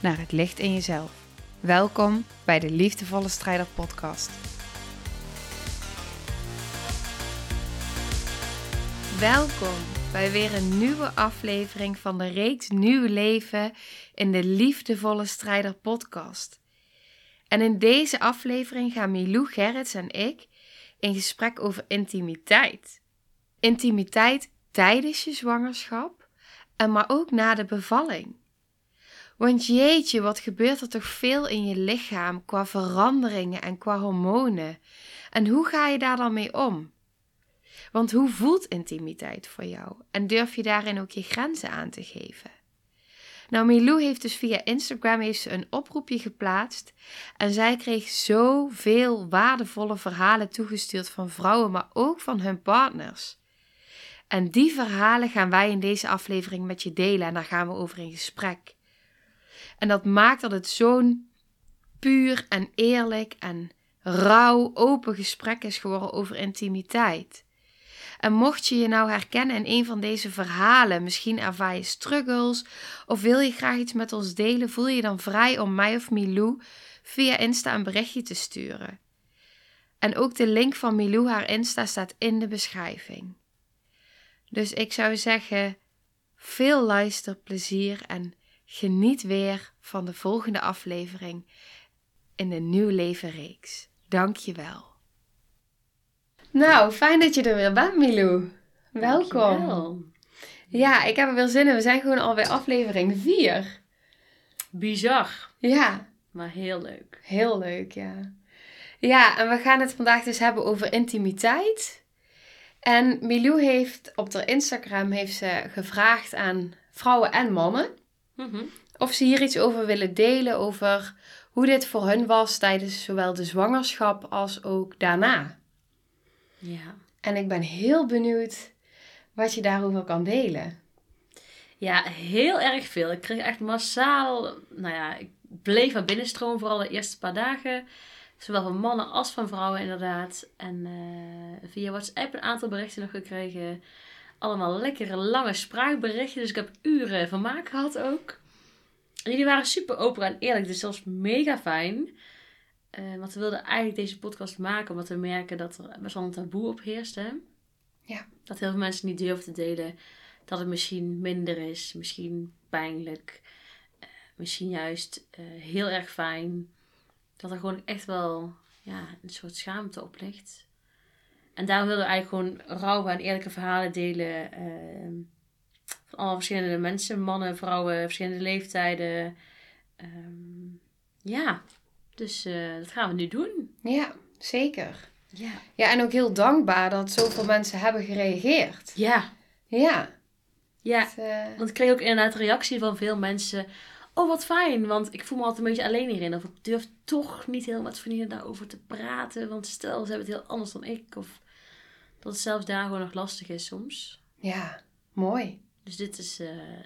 naar het licht in jezelf. Welkom bij de Liefdevolle Strijder Podcast. Welkom bij weer een nieuwe aflevering van de reeks Nieuw Leven in de Liefdevolle Strijder Podcast. En in deze aflevering gaan Milou Gerrits en ik in gesprek over intimiteit. Intimiteit tijdens je zwangerschap en maar ook na de bevalling. Want jeetje, wat gebeurt er toch veel in je lichaam qua veranderingen en qua hormonen? En hoe ga je daar dan mee om? Want hoe voelt intimiteit voor jou? En durf je daarin ook je grenzen aan te geven? Nou, Milou heeft dus via Instagram heeft ze een oproepje geplaatst. En zij kreeg zoveel waardevolle verhalen toegestuurd van vrouwen, maar ook van hun partners. En die verhalen gaan wij in deze aflevering met je delen en daar gaan we over in gesprek. En dat maakt dat het zo'n puur en eerlijk en rauw, open gesprek is geworden over intimiteit. En mocht je je nou herkennen in een van deze verhalen, misschien ervaar je struggles of wil je graag iets met ons delen, voel je dan vrij om mij of Milou via Insta een berichtje te sturen. En ook de link van Milou, haar Insta, staat in de beschrijving. Dus ik zou zeggen, veel luisterplezier en geniet weer van de volgende aflevering in de Nieuw Leven reeks. Dank je wel. Nou, fijn dat je er weer bent, Milou. Welkom. Dankjewel. Ja, ik heb er weer zin in. We zijn gewoon alweer aflevering 4. Bizar, Ja, maar heel leuk. heel leuk, ja. Ja, en we gaan het vandaag dus hebben over intimiteit. En Milou heeft op haar Instagram heeft ze gevraagd aan vrouwen en mannen Mhm. of ze hier iets over willen delen over hoe dit voor hun was tijdens zowel de zwangerschap als ook daarna. Ja. En ik ben heel benieuwd wat je daarover kan delen. ja, heel erg veel. Ik kreeg echt massaal, nou ja, ik bleef maar binnenstromen, vooral de eerste paar dagen. Zowel van mannen als van vrouwen inderdaad. En eh, via WhatsApp een aantal berichten nog gekregen. Allemaal lekkere lange spraakberichten. Dus ik heb uren vermaak gehad ook. En jullie waren super open en eerlijk. Dus dat was mega fijn. Eh, want we wilden eigenlijk deze podcast maken. Omdat we merken dat er best wel een taboe op heerst. Hè? Ja. Dat heel veel mensen niet durven te delen. Dat het misschien minder is. Misschien pijnlijk. eh, misschien juist eh, heel erg fijn. Dat er gewoon echt wel ja, een soort schaamte op ligt. En daarom wilden we eigenlijk gewoon rauwe en eerlijke verhalen delen. ehm, van alle verschillende mensen. Mannen, vrouwen, verschillende leeftijden. Ehm, ja, dus eh, dat gaan we nu doen. Ja, zeker. Ja. Ja, en ook heel dankbaar dat zoveel mensen hebben gereageerd. Ja. Ja. Ja, eh, want ik kreeg ook inderdaad reactie van veel mensen. Oh, wat fijn, want ik voel me altijd een beetje alleen hierin. Of ik durf toch niet heel met vrienden daarover te praten. Want stel, ze hebben het heel anders dan ik. Of dat het zelfs daar gewoon nog lastig is soms. ja, mooi. Dus dit is eh,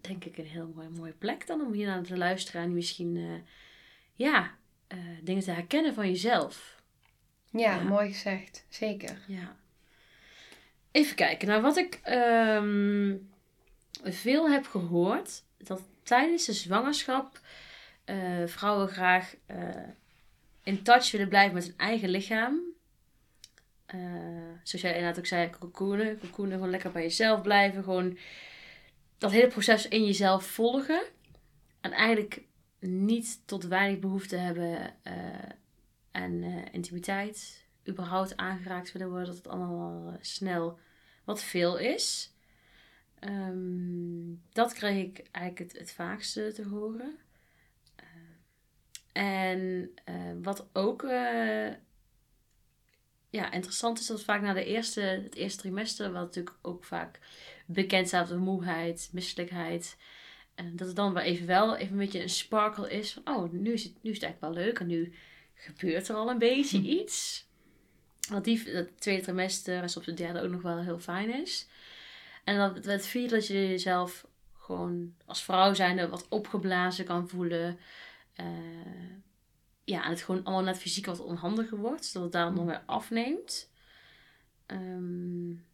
denk ik een heel mooi, mooie plek dan om hier naar te luisteren. En misschien, eh, ja, eh, dingen te herkennen van jezelf. Ja, Ja. mooi gezegd. Zeker. Ja. Even kijken. Nou, wat ik ehm, veel heb gehoord, dat tijdens de zwangerschap vrouwen graag in touch willen blijven met hun eigen lichaam. Eh, zoals jij inderdaad ook zei, cocoonen. Cocoonen, gewoon lekker bij jezelf blijven. Gewoon dat hele proces in jezelf volgen. En eigenlijk niet tot weinig behoefte hebben eh, aan eh, intimiteit. Überhaupt aangeraakt willen worden. Dat het allemaal snel wat veel is. Ehm, dat kreeg ik eigenlijk het, het vaakste te horen. Eh, en wat ook ja, interessant is, dat vaak na de eerste, het eerste trimester, wat natuurlijk ook vaak bekend staat als moeheid, misselijkheid, En dat het dan wel even wel even een beetje een sparkle is van, oh, nu is het, nu is het eigenlijk wel leuk en nu gebeurt er al een beetje iets. Want die, dat tweede trimester en soms de derde ook nog wel heel fijn is. En dan het vierde dat je jezelf gewoon als vrouw zijnde wat opgeblazen kan voelen. Uh, ja, en het gewoon allemaal net fysiek wat onhandiger wordt. Zodat het daarom nog weer afneemt. Um,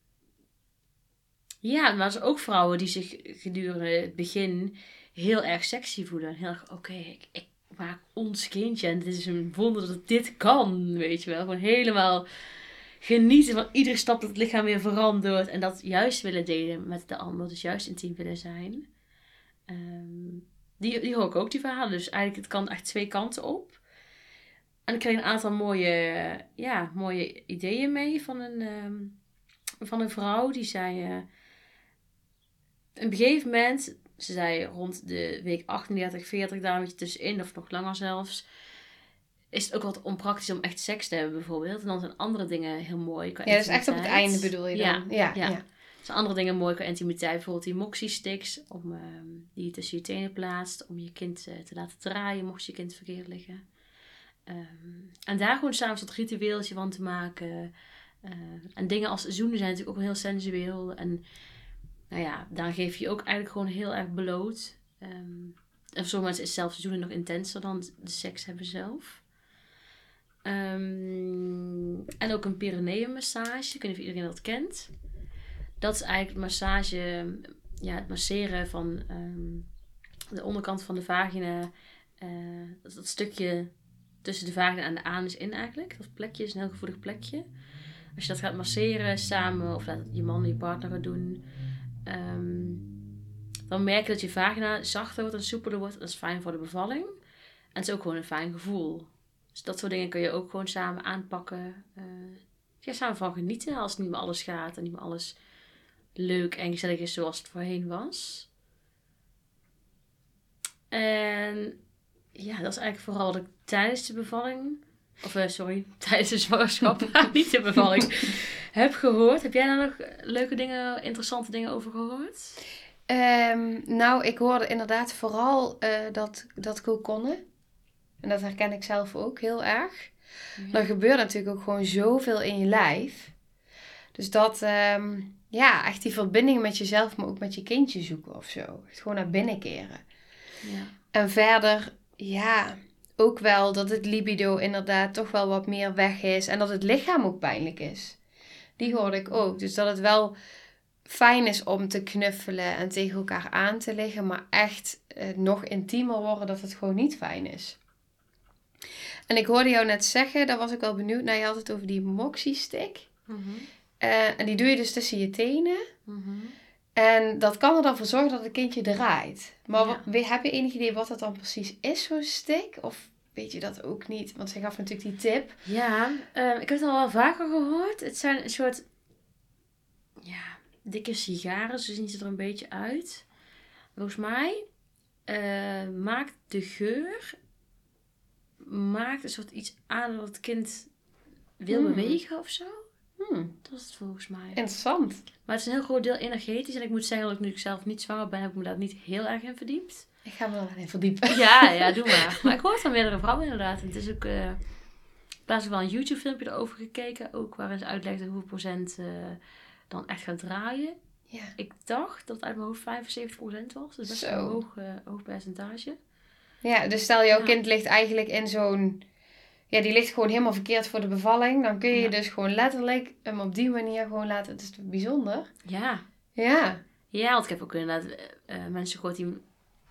ja, maar er zijn ook vrouwen die zich gedurende het begin heel erg sexy voelen. Heel erg, oké, ik, ik, maak ons kindje. En het is een wonder dat dit kan, weet je wel. Gewoon helemaal genieten van iedere stap dat het lichaam weer verandert. En dat juist willen delen met de ander. Dus juist intiem willen zijn. Ehm, die, die hoor ik ook, die verhalen. Dus eigenlijk, het kan echt twee kanten op. En ik kreeg een aantal mooie, ja, mooie ideeën mee van een, ehm, van een vrouw. Die zei... Uh, een gegeven moment, ze zei rond de week 38, 40, daar een beetje tussenin, of nog langer zelfs is het ook wat onpraktisch om echt seks te hebben bijvoorbeeld. En dan zijn andere dingen heel mooi. ja, dat is echt op het einde bedoel je dan. Ja, ja. ja. ja. zijn andere dingen mooi qua intimiteit. Bijvoorbeeld die moxie sticks. Om, ehm, die je tussen je tenen plaatst. Om je kind uh, te laten draaien mocht je kind verkeerd liggen. Um, en daar gewoon samen wat ritueeltje van te maken. Uh, en dingen als zoenen zijn natuurlijk ook heel sensueel. En nou ja, dan geef je ook eigenlijk gewoon heel erg bloot. Um, en voor mensen is zelfs zoenen nog intenser dan de seks hebben zelf. En ook een perineummassage. Ik weet niet of iedereen dat kent. Dat is eigenlijk massage, ja, het masseren van de onderkant van de vagina. Uh, dat, stukje tussen de vagina en de anus in eigenlijk. Dat plekje is een heel gevoelig plekje. Als je dat gaat masseren samen, of laat je man en je partner gaat doen, um, dan merk je dat je vagina zachter wordt en soepeler wordt. Dat is fijn voor de bevalling. En het is ook gewoon een fijn gevoel. Dus dat soort dingen kun je ook gewoon samen aanpakken. Uh, ja, samen van genieten als het niet meer alles gaat en niet meer alles leuk en gezellig is zoals het voorheen was. En ja, dat is eigenlijk vooral wat ik tijdens de bevalling, of uh, sorry, tijdens de zwangerschap, niet de bevalling, heb gehoord. Heb jij daar nog leuke dingen, interessante dingen over gehoord? Um, nou, ik hoorde inderdaad vooral uh, dat, dat kokonnen. En dat herken ik zelf ook heel erg. Ja. Er gebeurt natuurlijk ook gewoon zoveel in je lijf. Dus dat, ehm, ja, echt die verbinding met jezelf, maar ook met je kindje zoeken of zo. Het gewoon naar binnen keren. Ja. En verder, ja, ook wel dat het libido inderdaad toch wel wat meer weg is. En dat het lichaam ook pijnlijk is. Die hoorde ik ook. Dus dat het wel fijn is om te knuffelen en tegen elkaar aan te liggen. Maar echt eh, nog intiemer worden dat het gewoon niet fijn is. En ik hoorde jou net zeggen, daar was ik wel benieuwd naar. Je had het over die moxie stick. Mhm. Eh, en die doe je dus tussen je tenen. Mhm. En dat kan er dan voor zorgen dat het kindje draait. Maar wat, heb je enig idee wat dat dan precies is, zo'n stick? Of weet je dat ook niet? Want zij gaf natuurlijk die tip. Ja, ehm, ik heb het al wel vaker gehoord. Het zijn een soort ja, dikke sigaren. Zo zien ze er een beetje uit. Volgens mij uh, maakt de geur maakt een soort iets aan dat het kind wil hmm. bewegen of zo. Hmm. Dat is het volgens mij. Interessant. Maar het is een heel groot deel energetisch. En ik moet zeggen dat ik nu ik zelf niet zwanger ben, heb ik me daar niet heel erg in verdiept. Ik ga me wel in verdiepen. Ja, ja, doe maar. Maar ik hoor van meerdere vrouwen inderdaad. En het is ook... Uh, ik wel een YouTube filmpje erover gekeken. Ook waarin ze uitlegden hoeveel procent uh, dan echt gaat draaien. Ja. Ik dacht dat het uit mijn hoofd 75 procent was. Dus best een hoog, uh, hoog percentage. Ja, dus stel jouw kind ligt eigenlijk in zo'n... Ja, die ligt gewoon helemaal verkeerd voor de bevalling. Dan kun je dus gewoon letterlijk hem op die manier gewoon laten... Het is bijzonder. Ja. Ja. Ja, want ik heb ook inderdaad uh, mensen gehoord die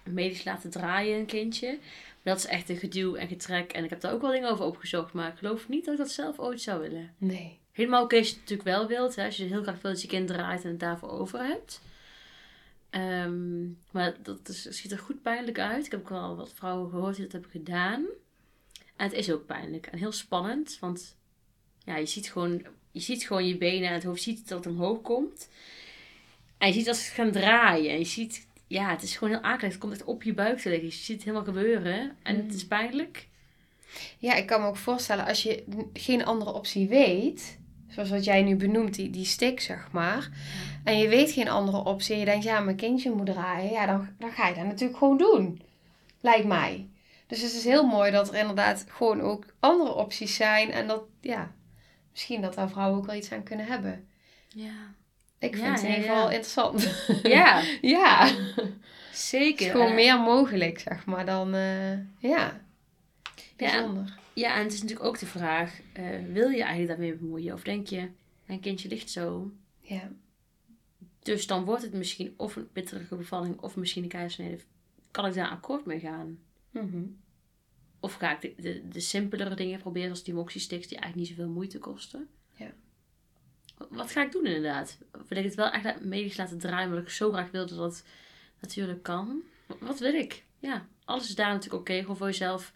medisch laten draaien, een kindje. Dat is echt een geduw en getrek. En ik heb daar ook wel dingen over opgezocht. Maar ik geloof niet dat ik dat zelf ooit zou willen. Nee. Helemaal oké als je het natuurlijk wel wilt. Hè, als je heel graag wilt dat je kind draait en het daarvoor over hebt. Ehm, maar dat is, ziet er goed pijnlijk uit. Ik heb ook wel wat vrouwen gehoord die dat hebben gedaan. En het is ook pijnlijk en heel spannend. Want ja, je ziet gewoon je, ziet gewoon je benen en het hoofd ziet dat het omhoog komt. En je ziet als het gaan draaien. En je ziet, ja, het is gewoon heel akelig. Het komt echt op je buik te liggen. Je ziet het helemaal gebeuren. En het is mm. pijnlijk. Ja, ik kan me ook voorstellen als je geen andere optie weet zoals wat jij nu benoemt, die, die stick, zeg maar. En je weet geen andere optie. En je denkt, ja, mijn kindje moet draaien. Ja, dan, dan ga je dat natuurlijk gewoon doen. Lijkt mij. Dus het is heel mooi dat er inderdaad gewoon ook andere opties zijn. En dat, ja, misschien dat daar vrouwen ook wel iets aan kunnen hebben. Ja. Ik vind Ja, het in ieder geval ja. interessant. Ja, ja. Het zeker. is gewoon En- meer mogelijk, zeg maar, dan, eh, ja, bijzonder. Ja, en het is natuurlijk ook de vraag, eh, wil je eigenlijk daarmee bemoeien? Of denk je, mijn kindje ligt zo. Ja. Dus dan wordt het misschien of een bittere bevalling of misschien een keizersnede. Kan ik daar akkoord mee gaan? Mhm. Of ga ik de, de, de simpelere dingen proberen, zoals die moxiesticks, die eigenlijk niet zoveel moeite kosten? Ja. Wat, ga ik doen inderdaad? Wil ik het wel echt medisch laten draaien, omdat ik zo graag wil dat dat natuurlijk kan? Wat, wil ik? Ja, alles is daar natuurlijk oké. Gewoon voor jezelf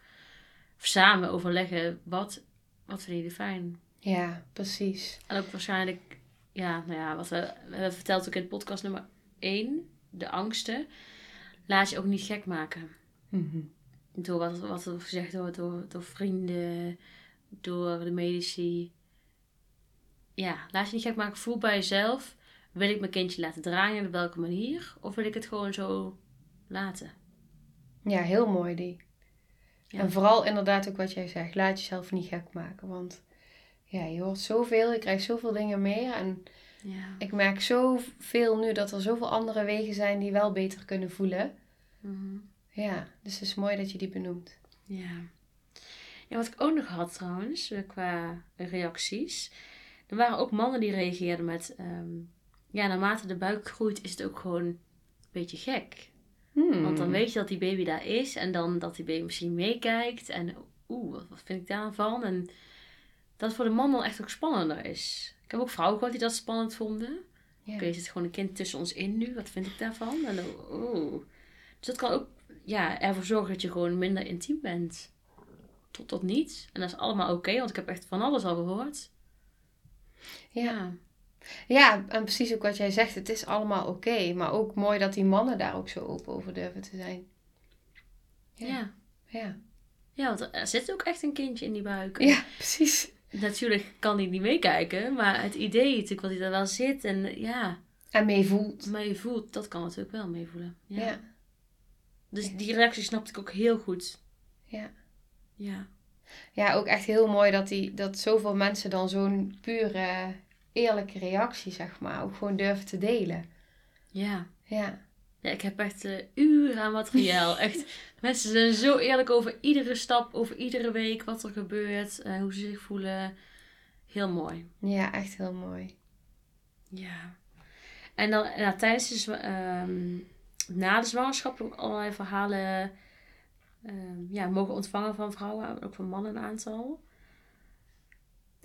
samen overleggen, wat, wat vind je fijn? Ja, precies. En ook waarschijnlijk, ja, nou ja, wat we, we hebben verteld ook in podcast nummer 1, de angsten. Laat je ook niet gek maken. Mhm. Door wat, wat er gezegd wordt door, door vrienden, door de medici. Ja, laat je niet gek maken. Voel bij jezelf. Wil ik mijn kindje laten draaien en op welke manier? Of wil ik het gewoon zo laten? Ja, heel mooi die. Ja. En vooral inderdaad ook wat jij zegt. Laat jezelf niet gek maken. Want ja, je hoort zoveel. Je krijgt zoveel dingen mee. En Ja. ik merk zoveel nu dat er zoveel andere wegen zijn die wel beter kunnen voelen. Mhm. Ja, dus het is mooi dat je die benoemt. Ja. Ja, wat ik ook nog had trouwens, eh, qua reacties. Er waren ook mannen die reageerden met... ehm, ja, naarmate de buik groeit is het ook gewoon een beetje gek. Hmm. Want dan weet je dat die baby daar is. En dan dat die baby misschien meekijkt. En oeh, wat, wat vind ik daarvan? En dat voor de man dan echt ook spannender is. Ik heb ook vrouwen gehoord die dat spannend vonden. Ja. Oké, er zit gewoon een kind tussen ons in nu. Wat vind ik daarvan? En oeh. Dus dat kan ook ja, ervoor zorgen dat je gewoon minder intiem bent. Tot, tot niet. En dat is allemaal oké, want ik heb echt van alles al gehoord. Ja. ja, en precies ook wat jij zegt. Het is allemaal oké. maar ook mooi dat die mannen daar ook zo open over durven te zijn. Ja. Ja. ja. Want er zit ook echt een kindje in die buik. ja precies. Natuurlijk kan hij niet meekijken, maar het idee natuurlijk wat hij daar wel zit en ja, En mee voelt. maar je voelt, dat kan natuurlijk wel meevoelen. Ja. Ja. Dus die reactie snapte ik ook heel goed. Ja. Ja. Ja, ook echt heel mooi dat, die, dat zoveel mensen dan zo'n pure, eerlijke reactie, zeg maar, ook gewoon durven te delen. Ja. Ja. Ja, ik heb echt eh, uren aan materiaal. Echt, mensen zijn zo eerlijk over iedere stap, over iedere week, wat er gebeurt, eh, hoe ze zich voelen. Heel mooi. Ja, echt heel mooi. Ja. En dan ja, tijdens de, zwa- ehm, na de zwangerschap ook allerlei verhalen ehm, ja, mogen ontvangen van vrouwen, ook van mannen een aantal.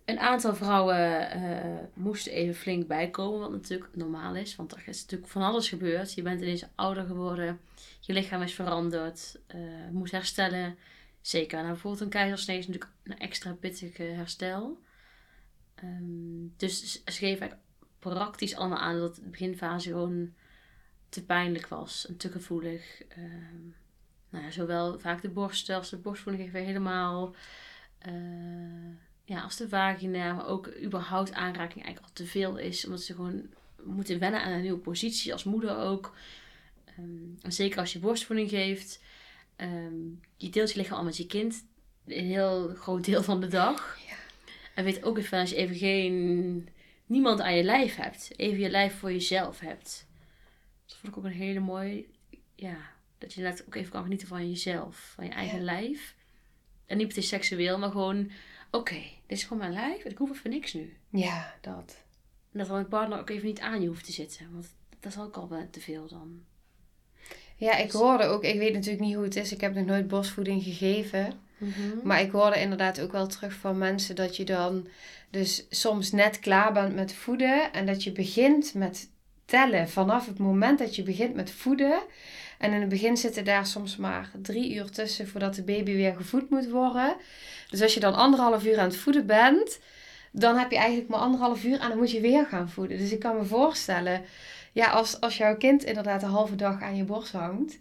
Een aantal vrouwen eh, moesten even flink bijkomen, wat natuurlijk normaal is, want er is natuurlijk van alles gebeurd. Je bent ineens ouder geworden, je lichaam is veranderd, eh moet herstellen. Zeker, nou, bijvoorbeeld een keizersnee is natuurlijk een extra pittig herstel. Ehm, dus ze geven praktisch allemaal aan dat de beginfase gewoon te pijnlijk was en te gevoelig. Ehm, nou ja, zowel vaak de borsten als de borstvoeding even helemaal. eh, ja, als de vagina, maar ook überhaupt aanraking eigenlijk al te veel is. Omdat ze gewoon moeten wennen aan een nieuwe positie als moeder ook. Ehm, en zeker als je borstvoeding geeft. ehm, je deelt je lichaam al met je kind. Een heel groot deel van de dag. Ja. En weet ook even als je even geen niemand aan je lijf hebt. Even je lijf voor jezelf hebt. Dat vond ik ook een hele mooie. Ja, dat je net ook even kan genieten van jezelf. Van je eigen Ja. lijf. En niet meteen seksueel, maar gewoon... Oké, dit is gewoon mijn lijf. en Ik hoef even niks nu. Ja, dat. En dat dan een partner ook even niet aan je hoeft te zitten. Want dat is ook al wel te veel dan. Ja, ik hoorde ook, ik weet natuurlijk niet hoe het is, ik heb nog nooit borstvoeding gegeven. Mhm. Maar ik hoorde inderdaad ook wel terug van mensen dat je dan dus soms net klaar bent met voeden. En dat je begint met tellen vanaf het moment dat je begint met voeden. En in het begin zitten daar soms maar drie uur tussen voordat de baby weer gevoed moet worden. Dus als je dan anderhalf uur aan het voeden bent, dan heb je eigenlijk maar anderhalf uur en dan moet je weer gaan voeden. Dus ik kan me voorstellen, ja, als, als jouw kind inderdaad een halve dag aan je borst hangt,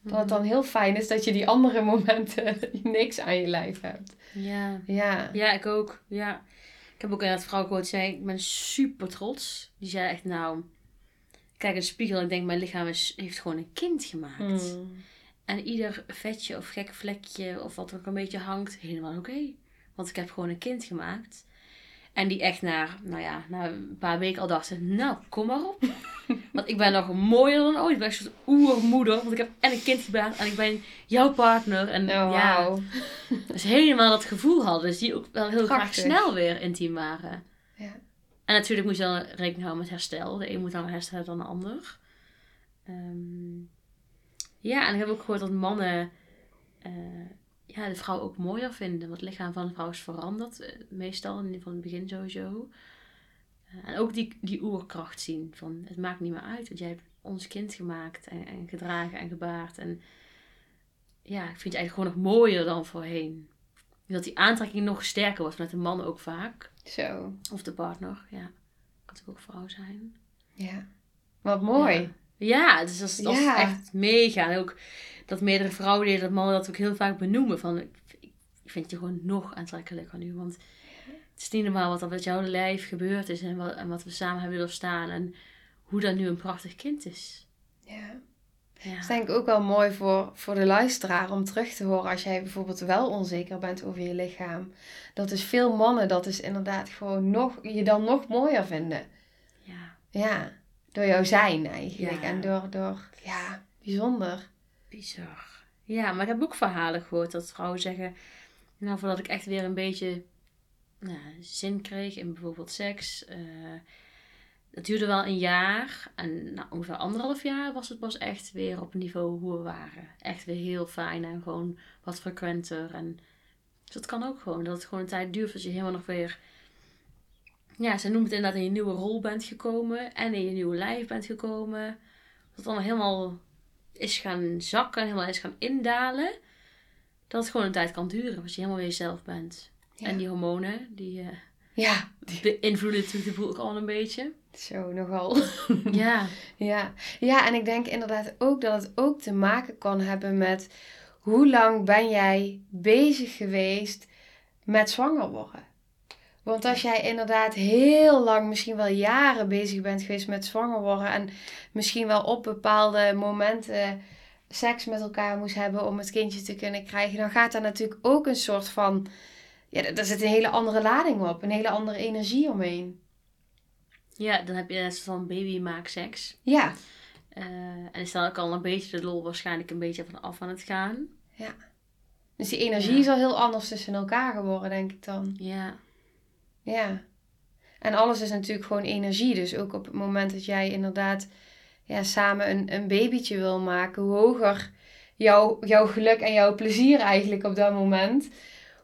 dat het dan heel fijn is dat je die andere momenten niks aan je lijf hebt. Ja. Ja, Ja, ik ook. Ja. Ik heb ook een vrouw gehoord zei, ik ben super trots. Die zei echt, nou, kijk in de spiegel en ik denk, mijn lichaam is, heeft gewoon een kind gemaakt. Hmm. En ieder vetje of gek vlekje of wat er ook een beetje hangt, helemaal oké. Want ik heb gewoon een kind gemaakt. En die echt na, nou ja, na een paar weken al dachten, nou, kom maar op. Want ik ben nog mooier dan ooit. Ik ben echt een soort oermoeder. Want ik heb en een kind gebaard en ik ben jouw partner. En Oh, ja, dus helemaal dat gevoel hadden. Dus die ook wel heel graag snel weer intiem waren. Ja. En natuurlijk moet je dan rekening houden met herstel. De een moet dan herstellen dan de ander. Ehm, ja, en ik heb ook gehoord dat mannen eh, ja, de vrouw ook mooier vinden. Want het lichaam van de vrouw is veranderd. eh, meestal, in ieder geval in het begin sowieso. Eh, en ook die, die oerkracht zien. Van, het maakt niet meer uit. Want jij hebt ons kind gemaakt. En, en gedragen en gebaard. En ja, ik vind je eigenlijk gewoon nog mooier dan voorheen. Dat die aantrekking nog sterker wordt met de man ook vaak. Zo. Of de partner, ja. Kan natuurlijk ook vrouw zijn. Ja. Wat mooi. Ja, dus dat is, dat is Ja. echt mega. En ook dat meerdere vrouwen deden dat mannen dat ook heel vaak benoemen. Van, ik, ik vind je gewoon nog aantrekkelijker nu. Want het is niet normaal wat er met jouw lijf gebeurd is. En wat, en wat we samen hebben doorstaan. En hoe dat nu een prachtig kind is. Ja. Ja, Dat is denk ik ook wel mooi voor, voor de luisteraar om terug te horen als jij bijvoorbeeld wel onzeker bent over je lichaam. Dat is veel mannen dat is inderdaad gewoon nog, je dan nog mooier vinden. ja Ja, door jouw zijn eigenlijk. Ja. En door, door, ja, bijzonder. bizar. Ja, maar ik heb ook verhalen gehoord dat vrouwen zeggen... Nou, voordat ik echt weer een beetje nou, zin kreeg in bijvoorbeeld seks... eh het duurde wel een jaar. En na ongeveer anderhalf jaar was het pas echt weer op het niveau hoe we waren. Echt weer heel fijn en gewoon wat frequenter. En dus dat kan ook gewoon. Dat het gewoon een tijd duurt als je helemaal nog weer... Ja, ze noemen het inderdaad in je nieuwe rol bent gekomen. En in je nieuwe lijf bent gekomen. Dat het allemaal helemaal is gaan zakken en helemaal is gaan indalen. Dat het gewoon een tijd kan duren. Als je helemaal weer jezelf bent. Ja. En die hormonen, die eh, Ja, beïnvloeden natuurlijk de boel ook al een beetje. Zo nogal. Ja. Ja. ja, en ik denk inderdaad ook dat het ook te maken kan hebben met hoe lang ben jij bezig geweest met zwanger worden. Want als jij inderdaad heel lang, misschien wel jaren bezig bent geweest met zwanger worden en misschien wel op bepaalde momenten seks met elkaar moest hebben om het kindje te kunnen krijgen, dan gaat daar natuurlijk ook een soort van, ja, daar zit een hele andere lading op, een hele andere energie omheen. Ja, dan heb je net van babymaakseks. Ja, Eh en is dan ook al een beetje de lol waarschijnlijk een beetje van af aan het gaan. dus die energie Ja. is al heel anders tussen elkaar geworden, denk ik dan. Ja. Ja. En alles is natuurlijk gewoon energie. Dus ook op het moment dat jij inderdaad ja, samen een, een babytje wil maken, hoe hoger jouw, jouw geluk en jouw plezier eigenlijk op dat moment,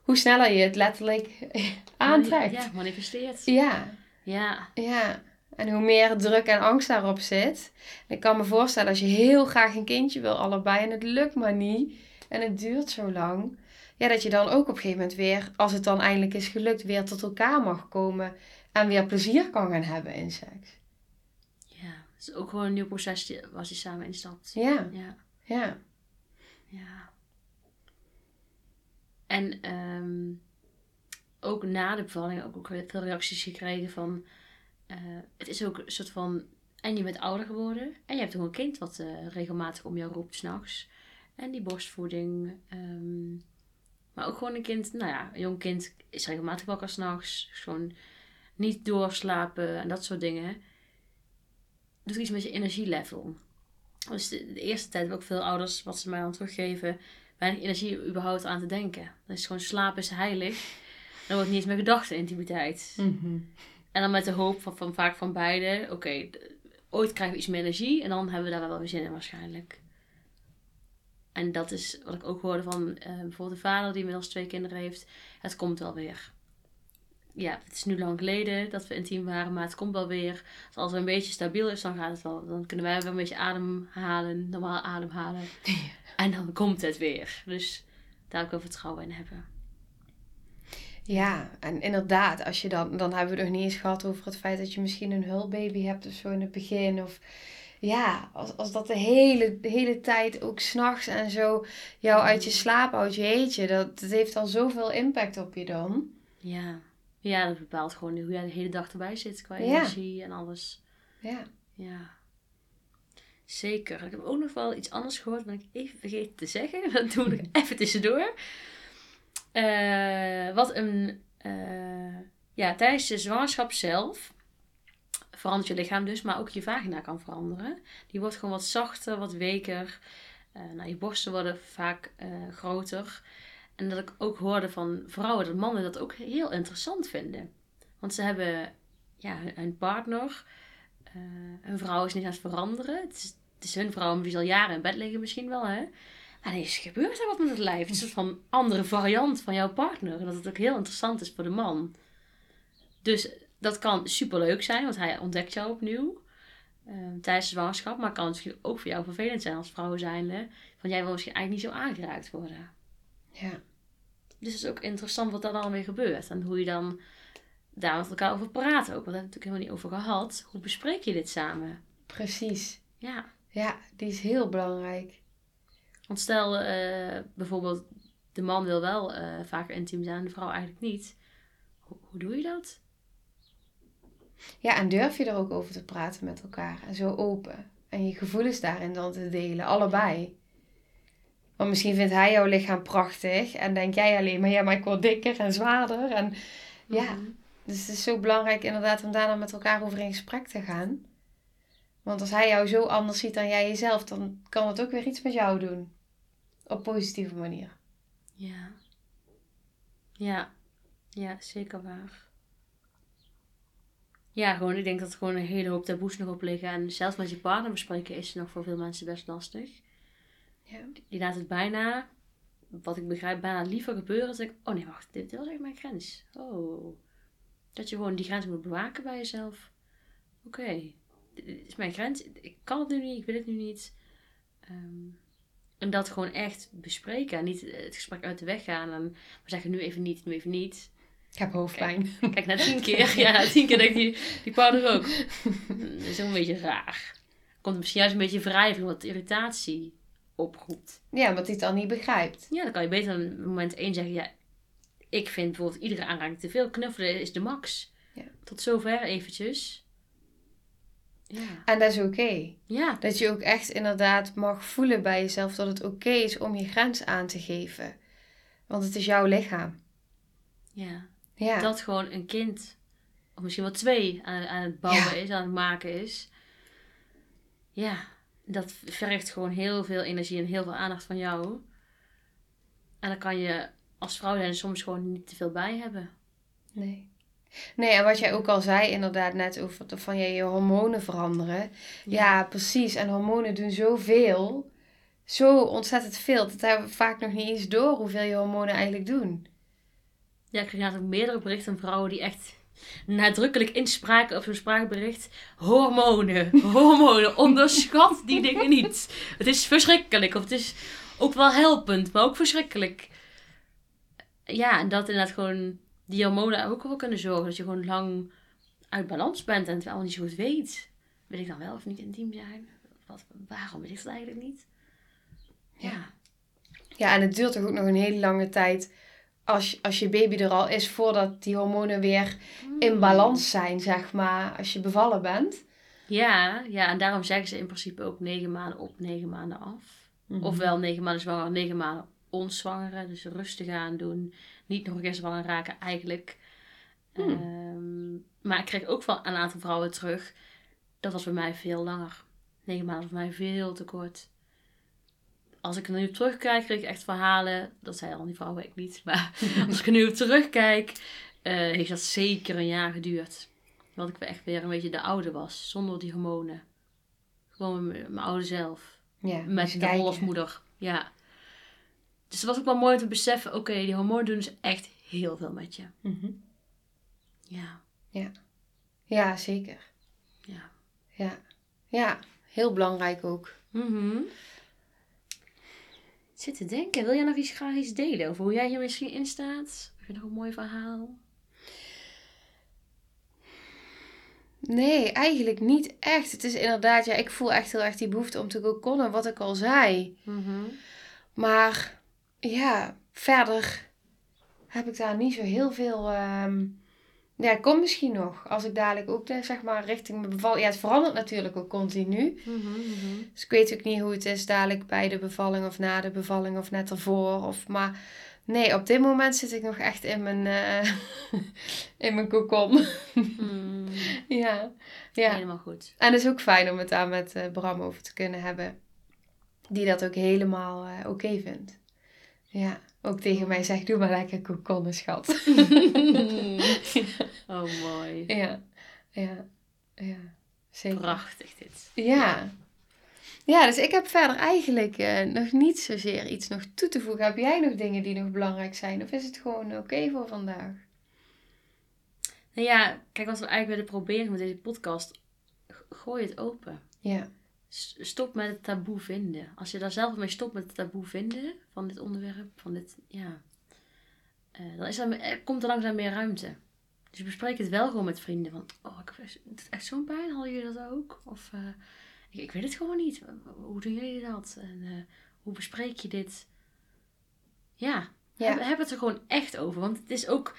hoe sneller je het letterlijk aantrekt. Ja, manifesteert. Ja, Ja. ja. En hoe meer druk en angst daarop zit. En ik kan me voorstellen als je heel graag een kindje wil, allebei, en het lukt maar niet. En het duurt zo lang. Ja, dat je dan ook op een gegeven moment weer, als het dan eindelijk is gelukt, weer tot elkaar mag komen. En weer plezier kan gaan hebben in seks. Ja. Het is ook gewoon een nieuw proces als je samen instapt. Ja, Ja. ja. Ja. En ehm, ook na de bevalling ook weer veel reacties gekregen van... eh, het is ook een soort van... En je bent ouder geworden. En je hebt ook een kind wat eh, regelmatig om jou roept s'nachts. En die borstvoeding. ehm, maar ook gewoon een kind... Nou ja, een jong kind is regelmatig wakker s'nachts. Gewoon niet doorslapen en dat soort dingen. Doet iets met je energielevel. Dus de, eerste tijd heb ik ook veel ouders, wat ze mij dan teruggeven, weinig energie überhaupt aan te denken. Is gewoon slaap is heilig. Er wordt niet eens meer gedacht aan intimiteit. En dan met de hoop van, van vaak van beide, oké, ooit krijgen we iets meer energie en dan hebben we daar wel weer zin in waarschijnlijk. En dat is wat ik ook hoorde van eh, bijvoorbeeld de vader die inmiddels twee kinderen heeft. Het komt wel weer. Ja, het is nu lang geleden dat we intiem waren, maar het komt wel weer. Dus als het een beetje stabiel is, dan gaat het wel. Dan kunnen wij weer een beetje ademhalen, normaal ademhalen. En dan komt het weer. Dus daar ik wel vertrouwen in hebben. Ja, en inderdaad, als je dan, dan hebben we het nog niet eens gehad over het feit dat je misschien een hulpbaby hebt of zo in het begin. Of ja, als, als dat de hele, de hele tijd ook s'nachts en zo jou uit je slaap houdt, jeetje, dat, dat heeft al zoveel impact op je dan. Ja. Ja, dat bepaalt gewoon hoe jij de hele dag erbij zit qua Ja. energie en alles. Ja. Ja. Zeker. Ik heb ook nog wel iets anders gehoord, wat ik even vergeten te zeggen. Dat doe ik even tussendoor. Eh, wat een... eh, ja, tijdens de zwangerschap zelf verandert je lichaam dus, maar ook je vagina kan veranderen. Die wordt gewoon wat zachter, wat weker. Eh, nou, je borsten worden vaak groter. En dat ik ook hoorde van vrouwen dat mannen dat ook heel interessant vinden. Want ze hebben ja, hun- partner. hun vrouw is niet aan het veranderen. Het is, hun vrouw ze al jaren in bed liggen misschien wel. Hè? Maar ineens gebeurt er wat met het lijf. Het is een soort van andere variant van jouw partner. En dat het ook heel interessant is voor de man. Dus dat kan superleuk zijn, want hij ontdekt jou opnieuw. eh, tijdens de zwangerschap. Maar het kan misschien ook voor jou vervelend zijn als vrouw zijnde. Van jij wil misschien eigenlijk niet zo aangeraakt worden. Ja. Dus het is ook interessant wat daar dan weer gebeurt. En hoe je dan daar met elkaar over praat ook. Want daar hebben we het natuurlijk helemaal niet over gehad. Hoe bespreek je dit samen? Precies. Ja. Ja, die is heel belangrijk. Want stel eh, bijvoorbeeld de man wil wel eh, vaker intiem zijn en de vrouw eigenlijk niet. Hoe, hoe doe je dat? Ja, en durf je er ook over te praten met elkaar en zo open. En je gevoelens daarin dan te delen, allebei. Want misschien vindt hij jouw lichaam prachtig en denk jij alleen maar, ja, maar ik word dikker en zwaarder. En Ja. Mhm. Dus het is zo belangrijk inderdaad om daar dan met elkaar over in gesprek te gaan. Want als hij jou zo anders ziet dan jij jezelf, dan kan het ook weer iets met jou doen. Op positieve manier. Ja. Ja. Ja, zeker waar. Ja, gewoon, ik denk dat er gewoon een hele hoop taboes nog op liggen. En zelfs met je partner bespreken is nog voor veel mensen best lastig. Ja. Die laat het bijna, wat ik begrijp, bijna liever gebeuren. Dat ik, oh nee, wacht, dit, was echt mijn grens. Oh. Dat je gewoon die grens moet bewaken bij jezelf. Oké, dit is mijn grens. Ik kan het nu niet, ik wil het nu niet. Ehm, en dat gewoon echt bespreken. En niet het gesprek uit de weg gaan. En we zeggen nu even niet, nu even niet. Ik heb hoofdpijn. Kijk, na tien keer, ja, na tien keer denkt die, die partner ook. Dat is ook een beetje raar. Komt misschien juist een beetje wrijving, wat irritatie oproept. Ja, omdat hij het dan niet begrijpt. Ja, dan kan je beter aan moment één zeggen, ja, ik vind bijvoorbeeld iedere aanraking te veel. Knuffelen is de max. Ja. Tot zover eventjes. Ja. En dat is oké. Ja. Dat je ook echt inderdaad mag voelen bij jezelf dat het oké is om je grens aan te geven. Want het is jouw lichaam. Ja. Ja. Dat gewoon een kind, of misschien wel twee, aan, aan het bouwen Ja. is, aan het maken is. Ja, dat vergt gewoon heel veel energie en heel veel aandacht van jou. En dan kan je als vrouw zijn soms gewoon niet te veel bij hebben. Nee. Nee, en wat jij ook al zei inderdaad net over van ja, je hormonen veranderen. Ja. precies. En hormonen doen zoveel. Zo ontzettend veel. Dat hebben we vaak nog niet eens door hoeveel je hormonen eigenlijk doen. Ja, ik kreeg ook meerdere berichten van vrouwen die echt nadrukkelijk inspraken op zo'n spraakbericht. Hormonen, hormonen, onderschat die dingen niet. Het is verschrikkelijk, of het is ook wel helpend, maar ook verschrikkelijk. Ja, en dat inderdaad gewoon die hormonen ook wel kunnen zorgen dat je gewoon lang uit balans bent en het wel niet zo goed weet. Wil ik dan wel of niet intiem zijn? Wat, waarom weet ik dat eigenlijk niet? Ja. Ja, en het duurt toch ook nog een hele lange tijd als, als je baby er al is voordat die hormonen weer in balans zijn, zeg maar, als je bevallen bent. Ja, ja, en daarom zeggen ze in principe ook negen maanden op, negen maanden af. Ofwel negen maanden zwanger, negen maanden onzwangeren. Dus rustig aan doen. Niet nog een keer zwanger raken eigenlijk. Hmm. Ehm, maar ik kreeg ook van een aantal vrouwen terug. Dat was bij mij veel langer. Negen maanden was bij mij veel te kort. Als ik er nu op terugkijk, kreeg ik echt verhalen. Dat zei al die vrouwen, ik niet. Maar als ik er nu op terugkijk, eh, heeft dat zeker een jaar geduurd. Dat ik echt weer een beetje de oude was. Zonder die hormonen. Gewoon mijn mijn oude zelf. Ja, Met eens de rol als moeder. Ja. Dus het was ook wel mooi om te beseffen, oké, die hormonen doen dus echt heel veel met je. Mhm. Ja. Ja, zeker. Ja. Ja. ja, heel belangrijk ook. Mhm. Ik zit te denken, wil jij nog iets graag iets delen over hoe jij hier misschien in staat? Heb je nog een mooi verhaal? Nee, eigenlijk niet echt. Het is inderdaad, ja, ik voel echt heel erg die behoefte om te kokonnen, wat ik al zei. Mhm. Maar ja, verder heb ik daar niet zo heel veel ehm, Ja, komt misschien nog. Als ik dadelijk ook eh, zeg maar richting mijn bevalling... Ja, het verandert natuurlijk ook continu. Mhm, mhm. Dus ik weet ook niet hoe het is dadelijk bij de bevalling of na de bevalling of net ervoor. Of, maar nee, op dit moment zit ik nog echt in mijn, eh in mijn kokon. Mm, ja, ja. Helemaal goed. En het is ook fijn om het daar met eh, Bram over te kunnen hebben. Die dat ook helemaal oké vindt. Ja, ook tegen mij zegt, doe maar lekker kokonnen, schat. oh, mooi. ja, ja, ja, zeker. Prachtig dit. Ja. Ja, dus ik heb verder eigenlijk eh, nog niet zozeer iets nog toe te voegen. Heb jij nog dingen die nog belangrijk zijn? Of is het gewoon oké voor vandaag? Nou ja, kijk, wat we eigenlijk willen proberen met deze podcast, gooi het open. Ja, Stop met het taboe vinden. Als je daar zelf mee stopt met het taboe vinden van dit onderwerp, van dit, ja, eh, dan is er, er komt er langzaam meer ruimte. Dus bespreek het wel gewoon met vrienden. Van, oh, ik heb echt- het is echt zo'n pijn. Hadden jullie dat ook? Of, eh, ik, ik weet het gewoon niet. Hoe doen jullie dat? En eh, hoe bespreek je dit? Ja, Ja. Heb, heb het er gewoon echt over. Want het is ook,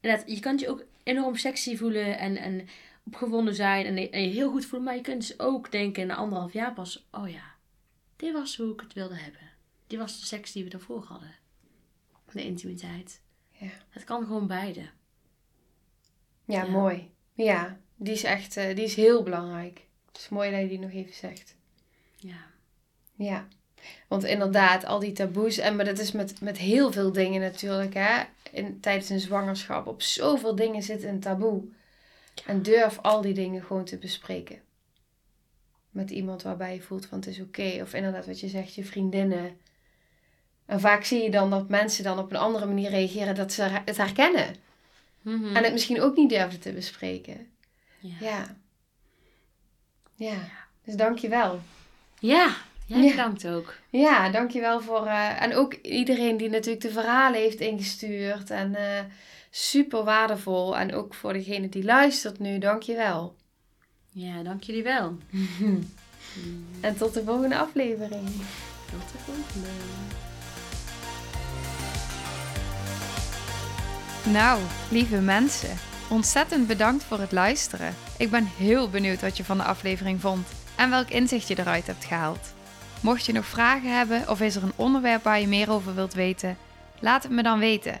inderdaad, je kunt je ook enorm sexy voelen en, en opgewonden zijn en, en je heel goed voelen. Maar je kunt dus ook denken na anderhalf jaar pas, oh ja, dit was hoe ik het wilde hebben. Dit was de seks die we daarvoor hadden. De intimiteit. Ja. Het kan gewoon beide. ja, Ja. mooi. Ja, die is echt eh, die is heel belangrijk. Het is mooi dat je die nog even zegt. Ja. Ja, want inderdaad, al die taboes, en maar dat is met, met heel veel dingen natuurlijk, hè. In, tijdens een zwangerschap, op zoveel dingen zit een taboe. En durf al die dingen gewoon te bespreken. Met iemand waarbij je voelt van het is oké. Of inderdaad wat je zegt, je vriendinnen. En vaak zie je dan dat mensen dan op een andere manier reageren, dat ze het herkennen. Mhm. En het misschien ook niet durven te bespreken. ja. Ja. Ja, dus dank je wel. Ja, jij Ja. bedankt ook. Ja, dankjewel voor. eh, en ook iedereen die natuurlijk de verhalen heeft ingestuurd. En eh, super waardevol. En ook voor degene die luistert nu, dankjewel. Ja, dank jullie wel. En tot de volgende aflevering. Tot de volgende. Nou, lieve mensen, ontzettend bedankt voor het luisteren. Ik ben heel benieuwd wat je van de aflevering vond en welk inzicht je eruit hebt gehaald. Mocht je nog vragen hebben of is er een onderwerp waar je meer over wilt weten, laat het me dan weten.